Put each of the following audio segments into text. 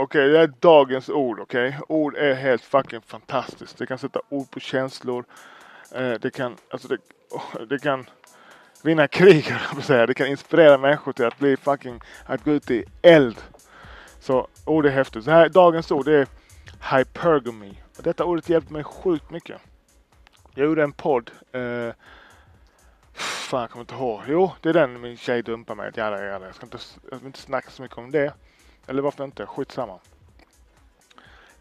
Okej, det är dagens ord. Okej, ord är helt fucking fantastiskt. Det kan sätta ord på känslor. Eh, det kan, alltså det, oh, det kan vinna krig, höll jag på att säga. Det kan inspirera människor till att bli fucking, att gå ut i eld. Så ord är häftigt. Så här, dagens ord är hypergamy. Och detta ordet hjälpte mig sjukt mycket. Jag gjorde en podd. Eh, fan, jag kommer inte ihåg. Jo, det är den min tjej dumpar mig. Jada, jada. Jag ska inte, jag vill inte snacka så mycket om det. Eller varför inte? Skitsamma.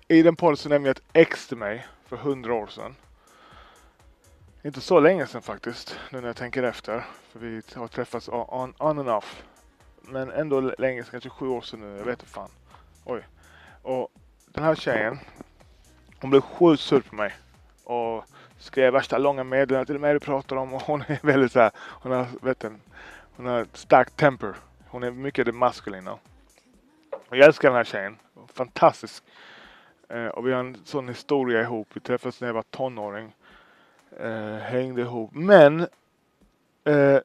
I den podden så nämnde jag ett ex till mig för hundra år sedan. Inte så länge sedan faktiskt, nu när jag tänker efter. För vi har träffats on, on and off. Men ändå länge sedan, kanske sju år sedan nu. Jag vet inte fan. Oj. Och den här tjejen, hon blev sjukt sur på mig. Och skrev värsta långa meddelanden till mig du pratar om. Och hon är väldigt så här, hon har, vet du, hon har stark temper. Hon är mycket det maskulina. Jag älskar den här tjejen. Fantastisk. Eh, och vi har en sån historia ihop. Vi träffades när jag var tonåring. Eh, hängde ihop. Men eh,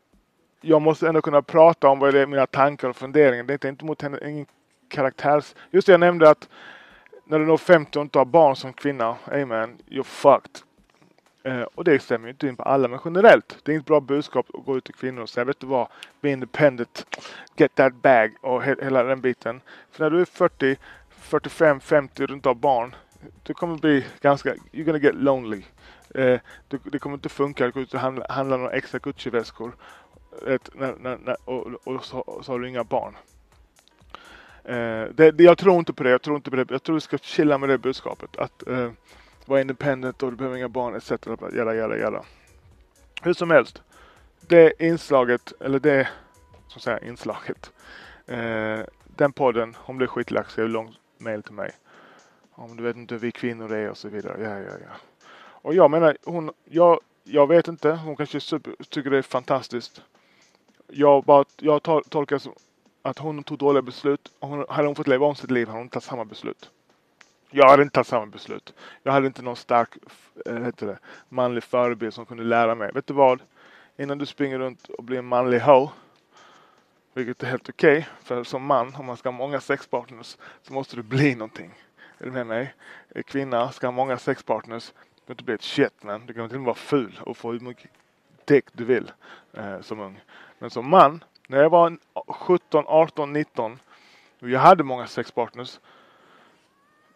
jag måste ändå kunna prata om vad det är mina tankar och funderingar. Det är inte mot henne, ingen karaktärs... Just det, jag nämnde att när du når 50 och inte har barn som kvinna, amen, you're fucked. Eh, och det stämmer ju inte in på alla, men generellt. Det är inget bra budskap att gå ut till kvinnor och säga, vet du vad, be independent, get that bag och he hela den biten. För när du är 40, 45, 50 och du inte har barn, du kommer bli ganska, you're gonna get lonely. Eh, det, det, kommer inte funka att gå ut och handla, handla några extra Gucci-väskor eh, och, och, och, så, och så har du inga barn. Eh, det, det, jag tror inte på det. Jag tror inte på det. Jag tror du ska chilla med det budskapet. Att eh, vara independent och du behöver inga barn etc. Jada, jada, jada. Hur som helst. Det inslaget, eller det, som säger inslaget. Eh, den podden, om blev är skitlack, skrev långt mail till mig. Om du vet inte hur vi kvinnor är och så vidare. Ja, ja, ja. Och jag menar, hon, jag, jag vet inte. Hon kanske super, tycker det är fantastiskt. Jag, bara, jag tol, tolkar som att hon tog dåliga beslut. Hon, hade hon fått leva om sitt liv hade hon tagit samma beslut. Jag hade inte tagit samma beslut. Jag hade inte någon stark äh, heter det, manlig förebild som kunde lära mig. Vet du vad? Innan du springer runt och blir en manlig ho, vilket är helt okej, okay, för som man, om man ska ha många sexpartners, så måste du bli någonting. Är du med mig? Kvinna ska ha många sexpartners, du behöver inte bli ett shit man. Du kan till och med vara ful och få hur mycket dick du vill eh, som ung. Men som man, när jag var 17, 18, 19 och jag hade många sexpartners.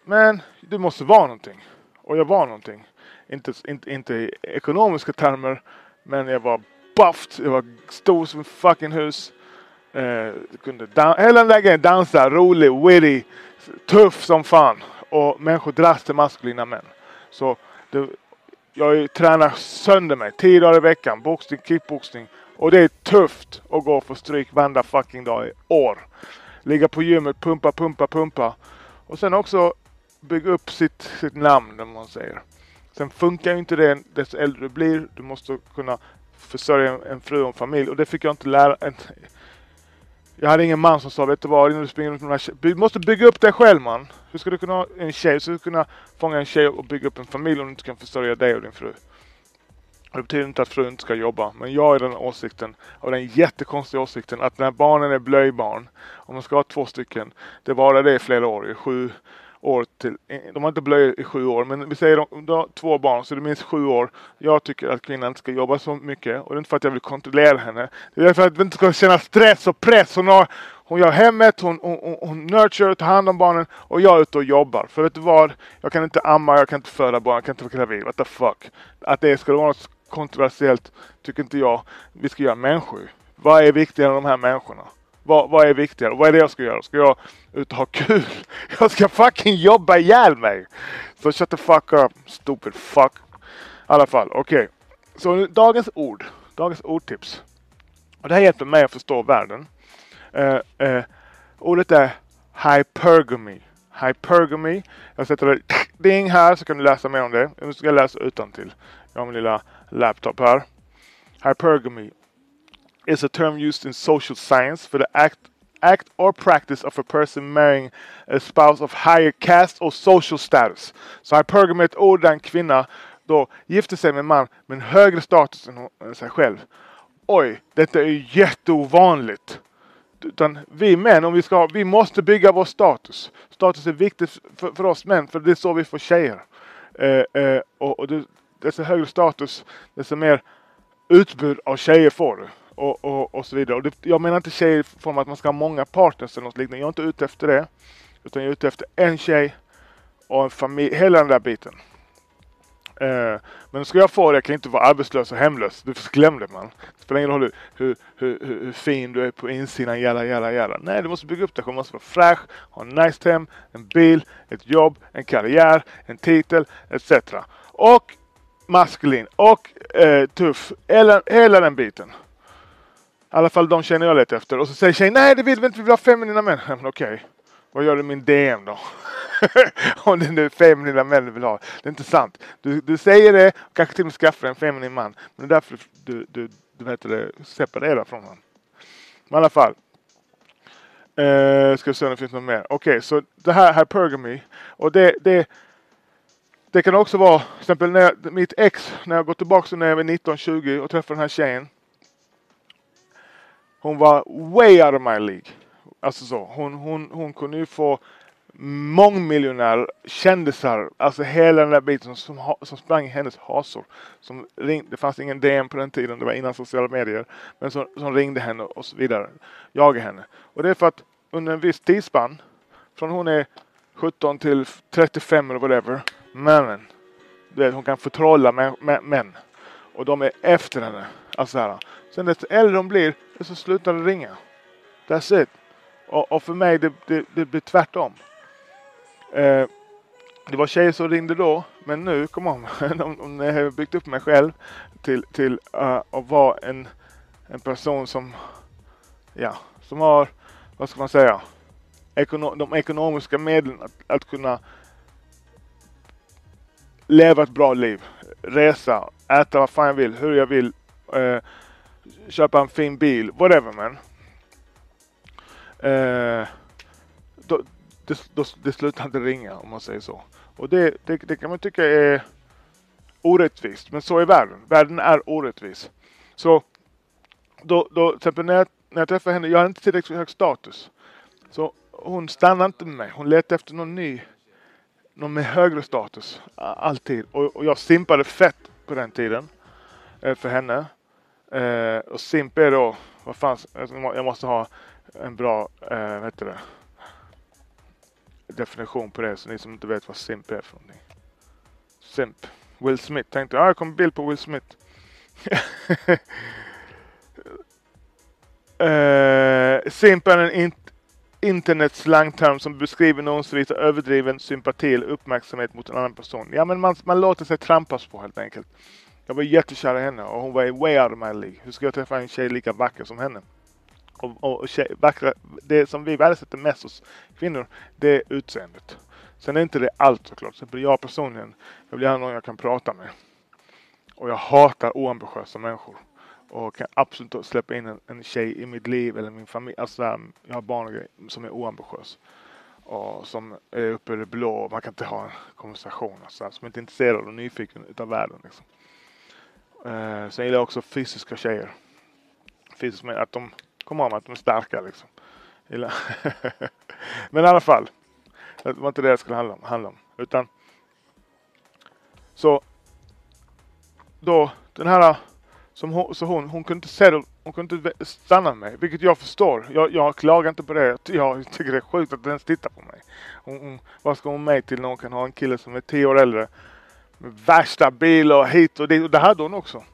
Men du måste vara någonting. Och jag var någonting. Inte, inte, inte i ekonomiska termer. Men jag var buffed. Jag var stor som ett fucking hus. Eh, kunde hela den där grejen. Dansa, rolig, witty, tuff som fan. Och människor dras till maskulina män. Så det, jag tränar sönder mig. Tio dagar i veckan. Boxning, kickboxning. Och det är tufft att gå och få stryk varenda fucking dag i år. Ligga på gymmet, pumpa, pumpa, pumpa. Och sen också bygga upp sitt, sitt namn, om man säger. Sen funkar ju inte det desto äldre du blir. Du måste kunna försörja en, en fru och en familj. Och det fick jag inte lära. En, jag hade ingen man som sa, vet du vad, innan du springer runt med Du måste bygga upp dig själv man. Hur ska du kunna ha en tjej? Hur ska du kunna fånga en tjej och bygga upp en familj om du inte kan försörja dig och din fru? Det betyder inte att frun inte ska jobba. Men jag är den åsikten, och den jättekonstiga åsikten, att när barnen är blöjbarn, om man ska ha två stycken, det varar det i flera år, i sju år till, eh, de har inte blöjor i sju år, men vi säger de, du har två barn så det är minst sju år. Jag tycker att kvinnan inte ska jobba så mycket och det är inte för att jag vill kontrollera henne. Det är för att vi inte ska känna stress och press. Hon, har, hon gör hemmet, hon, hon, hon nurture, tar hand om barnen och jag är ute och jobbar. För vet du vad? Jag kan inte amma, jag kan inte föda barn, jag kan inte vara gravid. What the fuck? Att det ska vara något kontroversiellt tycker inte jag. Vi ska göra människor. Vad är viktigare än de här människorna? Vad, vad är viktigare? Vad är det jag ska göra? Ska jag ut och ha kul? Jag ska fucking jobba ihjäl mig! Så shut the fuck up, stupid fuck. I alla fall, okej. Okay. Så dagens ord. Dagens ordtips. Och det här hjälper mig att förstå världen. Uh, uh, ordet är hypergamy. Hypergamy. Jag sätter det ding här så kan du läsa mer om det. Nu ska jag läsa utan till. Jag har min lilla laptop här. Hypergamy is a term used in social science for the act act or practice of a person marrying a spouse of higher caste or social status. Så här är ett ord där en kvinna då gifter sig med en man med en högre status än sig själv. Oj, detta är jätteovanligt. Utan vi män, om vi ska, vi måste bygga vår status. Status är viktigt för, för oss män, för det är så vi får tjejer. Eh, eh, och och desto högre status, desto mer utbud av tjejer får du. Och, och, och så vidare. Och det, jag menar inte tjejer i form av att man ska ha många partners eller något liknande. Jag är inte ute efter det. Utan jag är ute efter en tjej och en familj, hela den där biten. Eh, men ska jag få det, jag kan inte vara arbetslös och hemlös. Du glöm det man. Det spelar ingen roll hur, hur, hur, hur fin du är på insidan, jalla, jalla, jalla. Nej, du måste bygga upp dig Du måste vara fräsch, ha en nice hem, en bil, ett jobb, en karriär, en titel, etc. Och maskulin och eh, tuff. Hela, hela den biten. I alla fall de känner jag lite efter. Och så säger tjejen, nej det vill vi inte, vi vill ha feminina män. Men okej, okay. vad gör du min DM då? Om det nu är feminina män du vill ha. Det är inte sant. Du, du säger det, och kanske till och med skaffar en feminin man. Men det är därför du, du, du vet det, separerar från honom. Men i alla fall. Uh, ska vi se om det finns något mer. Okej, okay, så det här hypergamy. Och det, det, det kan också vara, till exempel när jag, mitt ex, när jag går tillbaka när jag var 19-20 och träffar den här tjejen. Hon var way out of my League. Alltså så. Hon, hon, hon kunde ju få mångmiljonär, kändisar, alltså hela den där biten som, som sprang i hennes hasor. Som ring, det fanns ingen DM på den tiden, det var innan sociala medier. Men som, som ringde henne och så vidare. Jagade henne. Och det är för att under en viss tidsspann, från hon är 17 till 35 eller whatever, männen. Du vet, hon kan förtrolla män. Och de är efter henne. Alltså här. Sen desto äldre de blir, så slutar det ringa. That's it. Och, och för mig, det, det, det blir tvärtom. Eh, det var tjejer som ringde då, men nu, kom on, om jag har byggt upp mig själv till, till uh, att vara en, en person som, ja, som har, vad ska man säga, ekono de ekonomiska medlen att, att kunna leva ett bra liv, resa, äta vad fan jag vill, hur jag vill, eh, köpa en fin bil, whatever man. Eh, då, det, då, det slutar inte ringa om man säger så. Och det, det, det, kan man tycka är orättvist. Men så är världen. Världen är orättvis. Så då, då till exempel när jag, när jag träffar henne, jag har inte tillräckligt hög status. Så hon stannar inte med mig. Hon letar efter någon ny, någon med högre status. Alltid. Och, och jag simpade fett på den tiden. Eh, för henne. Eh, och simp är då, vad fan, jag måste ha en bra, eh, vad heter det? definition på det så ni som inte vet vad simp är för någonting. Simp. Will Smith. Tänkte ah, jag kom bild på Will Smith. uh, simp är en in internetslangterm som beskriver någon som visar överdriven sympati eller uppmärksamhet mot en annan person. Ja men man, man låter sig trampas på helt enkelt. Jag var jättekär i henne och hon var way out of my league. Hur ska jag träffa en tjej lika vacker som henne? och, och tjej, vackra, det som vi värdesätter mest hos kvinnor, det är utseendet. Sen är inte det allt såklart. Till jag personligen, jag vill gärna någon jag kan prata med. Och jag hatar oambitiösa människor. Och kan absolut inte släppa in en, en tjej i mitt liv eller min familj. Alltså jag har barn och grejer, som är oambitiös. Och som är uppe i det blå. Man kan inte ha en konversation. Alltså, som inte är intresserad och nyfiken utav världen. Liksom. Eh, sen gillar jag också fysiska tjejer. Fysiskt med att de kommer ihåg att de är starka liksom. Men i alla fall. Det var inte det det skulle handla om. Handla om. Utan så då den här som hon, så hon, hon kunde inte settle, hon kunde inte stanna med mig, vilket jag förstår. Jag, jag klagar inte på det. Jag tycker det är sjukt att den ens tittar på mig. Hon, hon, vad ska hon med till när hon kan ha en kille som är tio år äldre? Värsta bil och hit och dit. Och det hade hon också.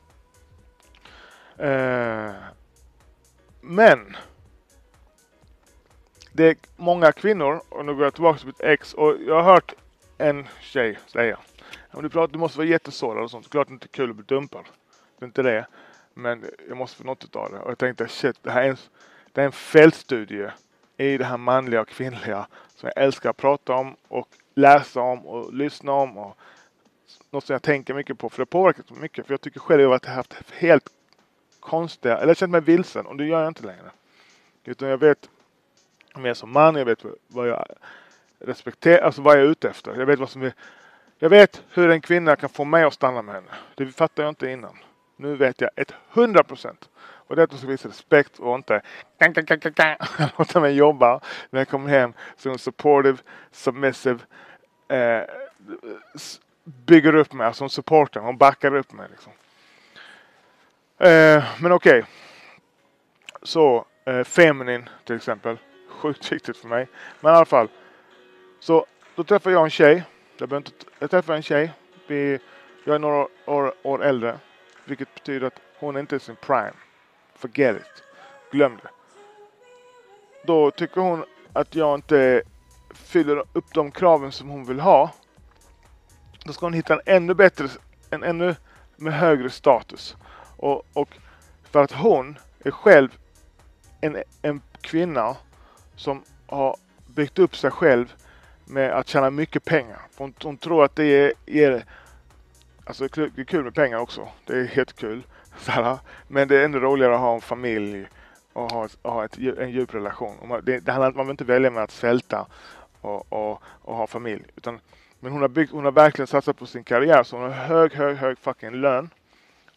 Eh, men det är många kvinnor, och nu går jag tillbaka till mitt ex, och jag har hört en tjej säga du, pratar, du måste vara jättesårad och sånt. Klart det inte är kul att bli dumpad. Det är inte det. Men jag måste få något av det. Och jag tänkte shit, det här är en, det är en fältstudie i det här manliga och kvinnliga som jag älskar att prata om och läsa om och lyssna om. Och något som jag tänker mycket på för det har påverkat mig mycket. För jag tycker själv att jag har haft helt konstiga, eller känt mig vilsen och det gör jag inte längre. Utan jag vet om jag är som man, jag vet vad jag respekterar, alltså vad jag är ute efter. Jag vet vad som är, jag vet hur en kvinna kan få mig att stanna med henne. Det fattade jag inte innan. Nu vet jag ett hundra procent. Och det är att hon ska visa respekt och inte låta mig jobba när jag kommer hem. Så är hon supportive, submissive, eh, bygger upp alltså mig, alltså supporten, hon backar upp mig. Liksom. Eh, men okej. Okay. Så, eh, feminin till exempel. Sjukt viktigt för mig. Men i alla fall. Så då träffar jag en tjej. Jag, inte, jag träffar en tjej. Vi, jag är några år, år äldre. Vilket betyder att hon är inte i sin prime. Forget it. Glöm det. Då tycker hon att jag inte fyller upp de kraven som hon vill ha. Då ska hon hitta en ännu bättre, en ännu med högre status. Och, och för att hon är själv en, en kvinna som har byggt upp sig själv med att tjäna mycket pengar. Hon, hon tror att det ger Alltså det är kul med pengar också. Det är helt kul. Men det är ännu roligare att ha en familj och ha, ha ett, en djup relation. Det, det handlar, man behöver inte välja med att svälta och, och, och, ha familj. Utan, men hon har, byggt, hon har verkligen satsat på sin karriär så hon har hög, hög, hög fucking lön.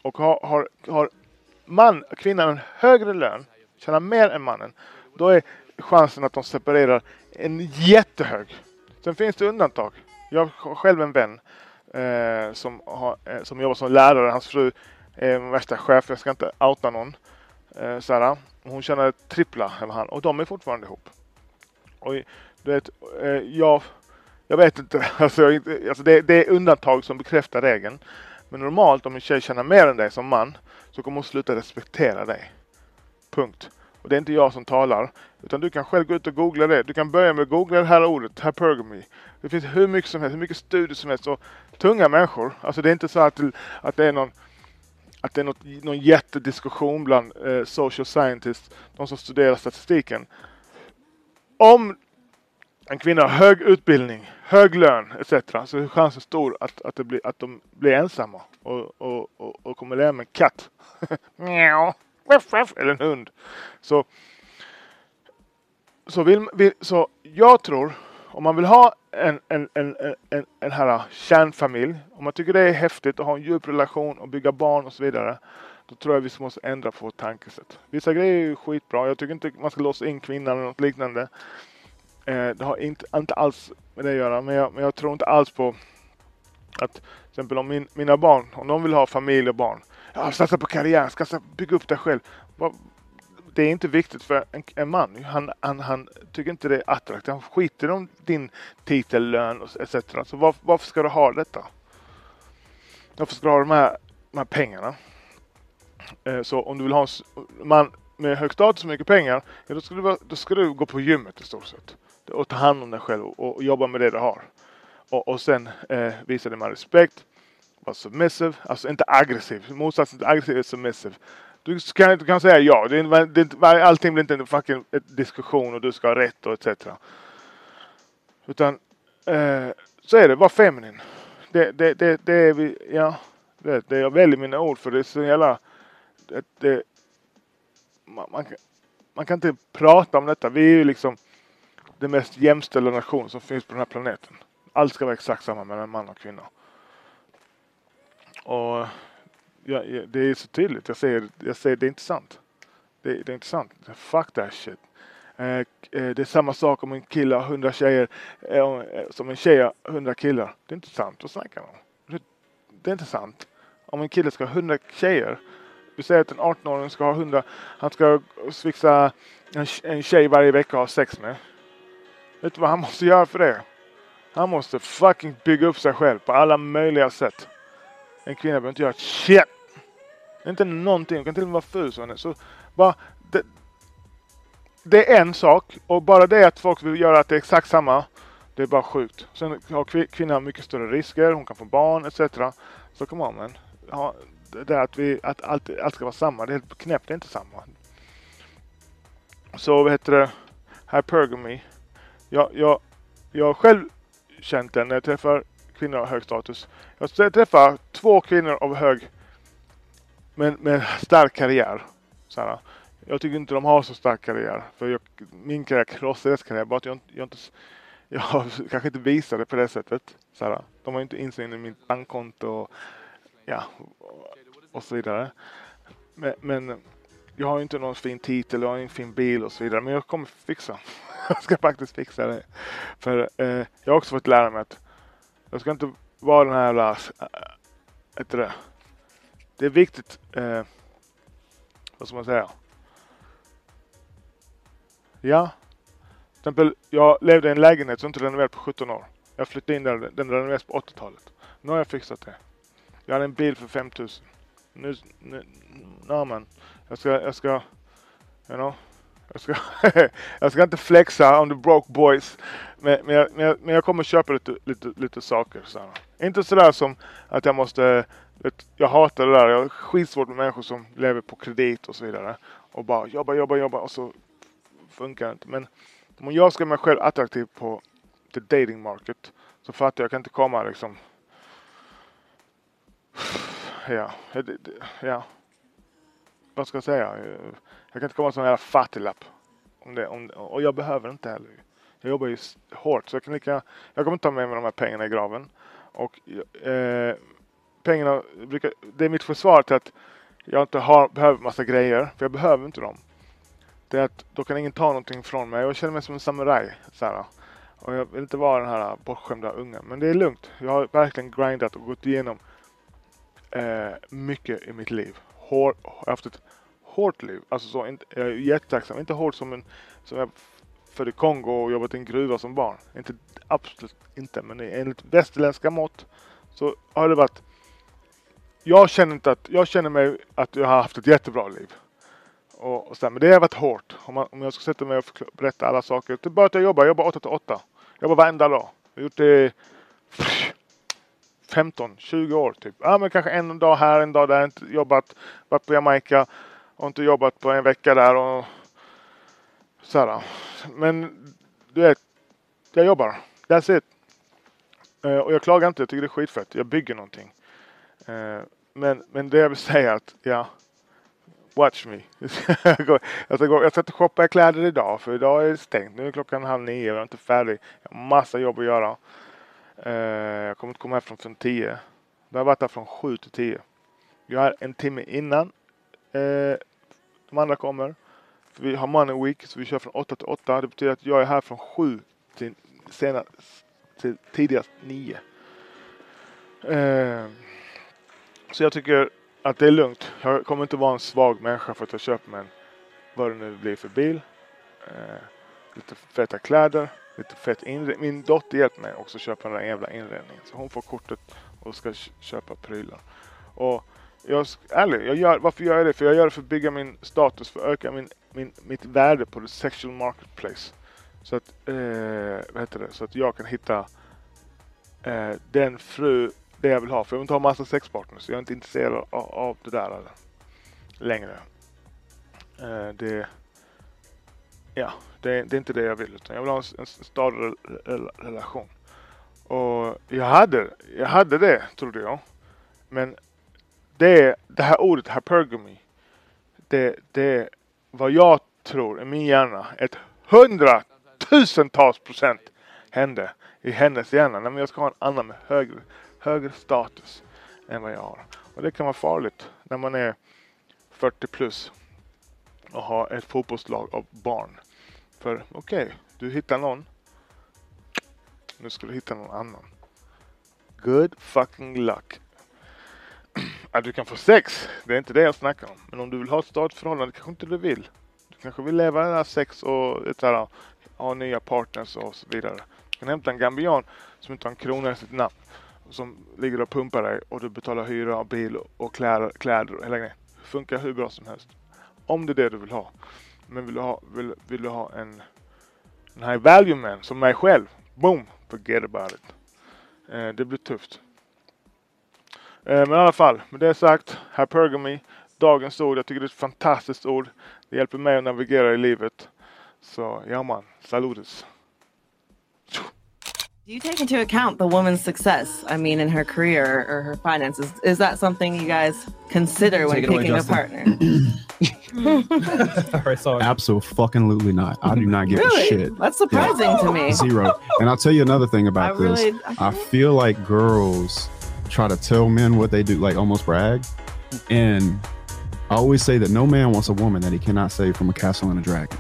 Och har, har, har man, kvinnan en högre lön, tjänar mer än mannen, då är chansen att de separerar en jättehög. Sen finns det undantag. Jag har själv en vän eh, som, har, eh, som jobbar som lärare. Hans fru är värsta chef. Jag ska inte outa någon. Eh, Sarah. Hon tjänar trippla än han och de är fortfarande ihop. Och du vet, eh, jag, jag vet inte. Alltså, jag, alltså det, det, är undantag som bekräftar regeln. Men normalt om en tjej tjänar mer än dig som man så kommer hon sluta respektera dig. Punkt. Och det är inte jag som talar. Utan du kan själv gå ut och googla det. Du kan börja med att googla det här ordet, hypergamy. Det finns hur mycket som helst, hur mycket studier som helst. Och tunga människor. Alltså det är inte så att, att det är någon att det är något, någon jättediskussion bland eh, social scientists, de som studerar statistiken. Om en kvinna har hög utbildning, hög lön etc. så är chansen stor att, att, det blir, att de blir ensamma och, och, och, och kommer leva med en katt. Eller en hund. Så, så, vill, vill, så jag tror om man vill ha en, en, en, en, en här kärnfamilj, om man tycker det är häftigt att ha en djup relation och bygga barn och så vidare. Då tror jag vi måste ändra på vårt tankesätt. Vissa grejer är ju skitbra. Jag tycker inte man ska låsa in kvinnan eller något liknande. Eh, det har inte, inte alls med det att göra. Men jag, men jag tror inte alls på att till exempel om min, mina barn, om de vill ha familj och barn. Ja, satsa på karriär, satsa, bygga upp dig själv. Det är inte viktigt för en, en man. Han, han, han, tycker inte det är attraktivt. Han skiter om din titel, lön etc. Så var, varför ska du ha detta? Varför ska du ha de här, de här pengarna? Eh, så om du vill ha en man med hög status och mycket pengar, ja, då, ska du, då ska du gå på gymmet i stort sett. Och ta hand om dig själv och, och jobba med det du har. Och, och sen eh, visa dig med respekt. Var submissive, alltså inte aggressiv. Motsatsen till aggressiv är submissive. Du kan, du kan säga ja. Det är, det, allting blir inte en fucking diskussion och du ska ha rätt och etc. Utan eh, så är det. Var feminin. Det, det, det, det är vi, ja. Det, det jag väljer mina ord för det är så jävla... Det, det, man, man, man, kan inte prata om detta. Vi är ju liksom den mest jämställda nation som finns på den här planeten. Allt ska vara exakt samma mellan man och kvinna. Och ja, det är så tydligt. Jag säger, jag säger det är inte sant. Det, det är inte sant. Fuck that shit. Eh, eh, det är samma sak om en kille har hundra tjejer eh, eh som en tjej har hundra killar. Det är inte sant. Vad snackar man om? Det är inte sant. Om en kille ska ha hundra tjejer. Vi säger att en 18-åring ska ha hundra. Han ska fixa en, en tjej varje vecka och ha sex med. Vet du vad han måste göra för det? Han måste fucking bygga upp sig själv på alla möjliga sätt. En kvinna behöver inte göra ett shit. Inte någonting. Hon kan till och med vara ful som så bara, det, det, är en sak och bara det att folk vill göra att det är exakt samma. Det är bara sjukt. Sen har kvinnan mycket större risker. Hon kan få barn etc. Så kom on man. Ja, det där att, vi, att allt, allt ska vara samma. Det är helt knäppt. Det är inte samma. Så vad heter det? Hypergamy. Jag, jag, jag har själv känt den när jag träffar kvinnor av hög status. Jag träffar två kvinnor av hög men med stark karriär. Så Jag tycker inte de har så stark karriär. För jag, min karriär krossar deras karriär. Bara att jag, jag, inte, jag kanske inte visar det på det sättet. Så De har inte insyn i mitt bankkonto och, ja, och så vidare. Men, men jag har inte någon fin titel, jag har ingen fin bil och så vidare. Men jag kommer fixa. jag ska faktiskt fixa det. För eh, jag har också fått lära mig att jag ska inte vara den här jävla, äh, det? det är viktigt, eh, vad ska man säga? Ja, till exempel jag levde i en lägenhet som inte renoverades på 17 år. Jag flyttade in där, den renoverades på 80-talet. Nu har jag fixat det. Jag hade en bil för 5000. Nu, nu, na men. Jag ska, jag ska, you know. Jag ska, jag ska inte flexa on the broke boys. Men, men, jag, men, jag, men jag kommer köpa lite, lite, lite saker. Så Inte sådär som att jag måste, vet, jag hatar det där. Jag har skitsvårt med människor som lever på kredit och så vidare. Och bara jobba, jobba, jobba och så funkar det inte. Men om jag ska mig själv attraktiv på the dating market så fattar jag, jag kan inte komma liksom ja, ja. Vad ska jag säga? Jag kan inte komma som en jävla fattiglapp. Om det, om, och jag behöver inte heller. Jag jobbar ju hårt så jag kan lika, jag kommer inte ta med mig de här pengarna i graven. Och eh, pengarna, brukar, det är mitt försvar till att jag inte har, behöver massa grejer. För jag behöver inte dem. Det är att då kan ingen ta någonting från mig. Jag känner mig som en samuraj. Så Och jag vill inte vara den här bortskämda ungen. Men det är lugnt. Jag har verkligen grindat och gått igenom eh, mycket i mitt liv. Hår, jag har haft ett hårt liv. Alltså så, inte, jag är jättetacksam. Inte hårt som en som jag född i Kongo och jobbat i en gruva som barn. Inte, absolut inte. Men enligt västerländska mått så har det varit jag känner inte att, jag känner mig att jag har haft ett jättebra liv. Och, och så, men det har varit hårt. Om, man, om jag ska sätta mig och berätta alla saker. Det är bara att jag jobbar. Jag jobbar 8 till 8. Jag jobbar varenda dag. Jag har gjort det 15, 20 år typ. Ja men kanske en dag här, en dag där. Inte jobbat, varit på Jamaica har inte jobbat på en vecka där och sådär. Men du vet, jag jobbar. That's it. Eh, och jag klagar inte, jag tycker det är skitfett. Jag bygger någonting. Eh, men, men det jag vill säga är att, ja, watch me. jag, ska gå, jag ska inte shoppa kläder idag för idag är det stängt. Nu är klockan halv nio, och jag är inte färdig. Jag har massa jobb att göra. Eh, jag kommer inte komma härifrån från tio. Jag har varit där från sju till tio. Jag är en timme innan Eh, de andra kommer. För vi har money week så vi kör från 8 till 8. Det betyder att jag är här från 7 till, sena, till tidigast 9. Eh, så jag tycker att det är lugnt. Jag kommer inte vara en svag människa för att jag köper mig en, vad det nu blir för bil. Eh, lite feta kläder lite fett inredning. Min dotter hjälper mig också köpa den där jävla inredningen. Så hon får kortet och ska köpa prylar. Och jag, ärligt, jag gör, varför gör jag det? För jag gör det för att bygga min status, för att öka min, min, mitt värde på the sexual marketplace. Så att, eh, vad heter det? Så att jag kan hitta eh, den fru, det jag vill ha. För jag vill inte ha massa sexpartners. Jag är inte intresserad av, av det där eller, längre. Eh, det, ja, det, det, är inte det jag vill utan jag vill ha en, en stadig relation. Och jag hade, jag hade det trodde jag. Men det, det här ordet hypergamy. Det, det är vad jag tror i min hjärna ett hundratusentals procent hände i hennes hjärna. Nej men jag ska ha en annan med högre, högre status än vad jag har. Och det kan vara farligt när man är 40 plus och har ett fotbollslag av barn. För okej, okay, du hittar någon. Nu ska du hitta någon annan. Good fucking luck. Att du kan få sex, det är inte det jag snackar om. Men om du vill ha ett stadigt förhållande kanske inte du vill. Du kanske vill leva det här sex och ett här, ha nya partners och så vidare. Du kan hämta en gambian som inte har en krona i sitt namn. Som ligger och pumpar dig och du betalar hyra, bil och kläder, kläder och hela grejen. Det funkar hur bra som helst. Om det är det du vill ha. Men vill du ha, vill, vill du ha en, en high value man som mig själv. Boom! Forget about it. Eh, det blir tufft. Eh, men i alla fall, med det sagt. Hypergamy. Dagens ord. Jag tycker det är ett fantastiskt ord. Det hjälper mig att navigera i livet. Så ja man, saludes. Do you take into account the woman's success? I mean, in her career or her finances. Is that something you guys consider when picking away, a partner? All right, sorry. Absolutely not. I do not give really? a shit. That's surprising yeah. to me. Zero. And I'll tell you another thing about I this. Really, I, I feel like girls try to tell men what they do, like almost brag. And I always say that no man wants a woman that he cannot save from a castle and a dragon.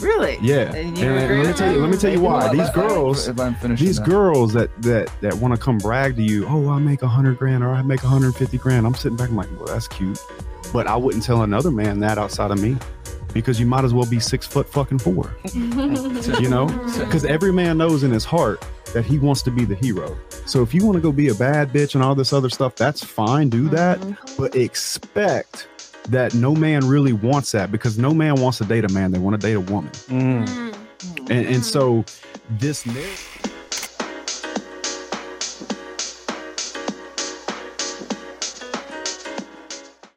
Really? Yeah. And, and let me tell you. Let me tell you why. These girls, these that. girls that that that want to come brag to you. Oh, I make a hundred grand or I make a 150 grand. I'm sitting back. I'm like, well, that's cute, but I wouldn't tell another man that outside of me because you might as well be six foot fucking four. you know, because every man knows in his heart that he wants to be the hero. So if you want to go be a bad bitch and all this other stuff, that's fine. Do that, mm-hmm. but expect that no man really wants that because no man wants to date a man. They want to date a woman. Mm. And, and so this.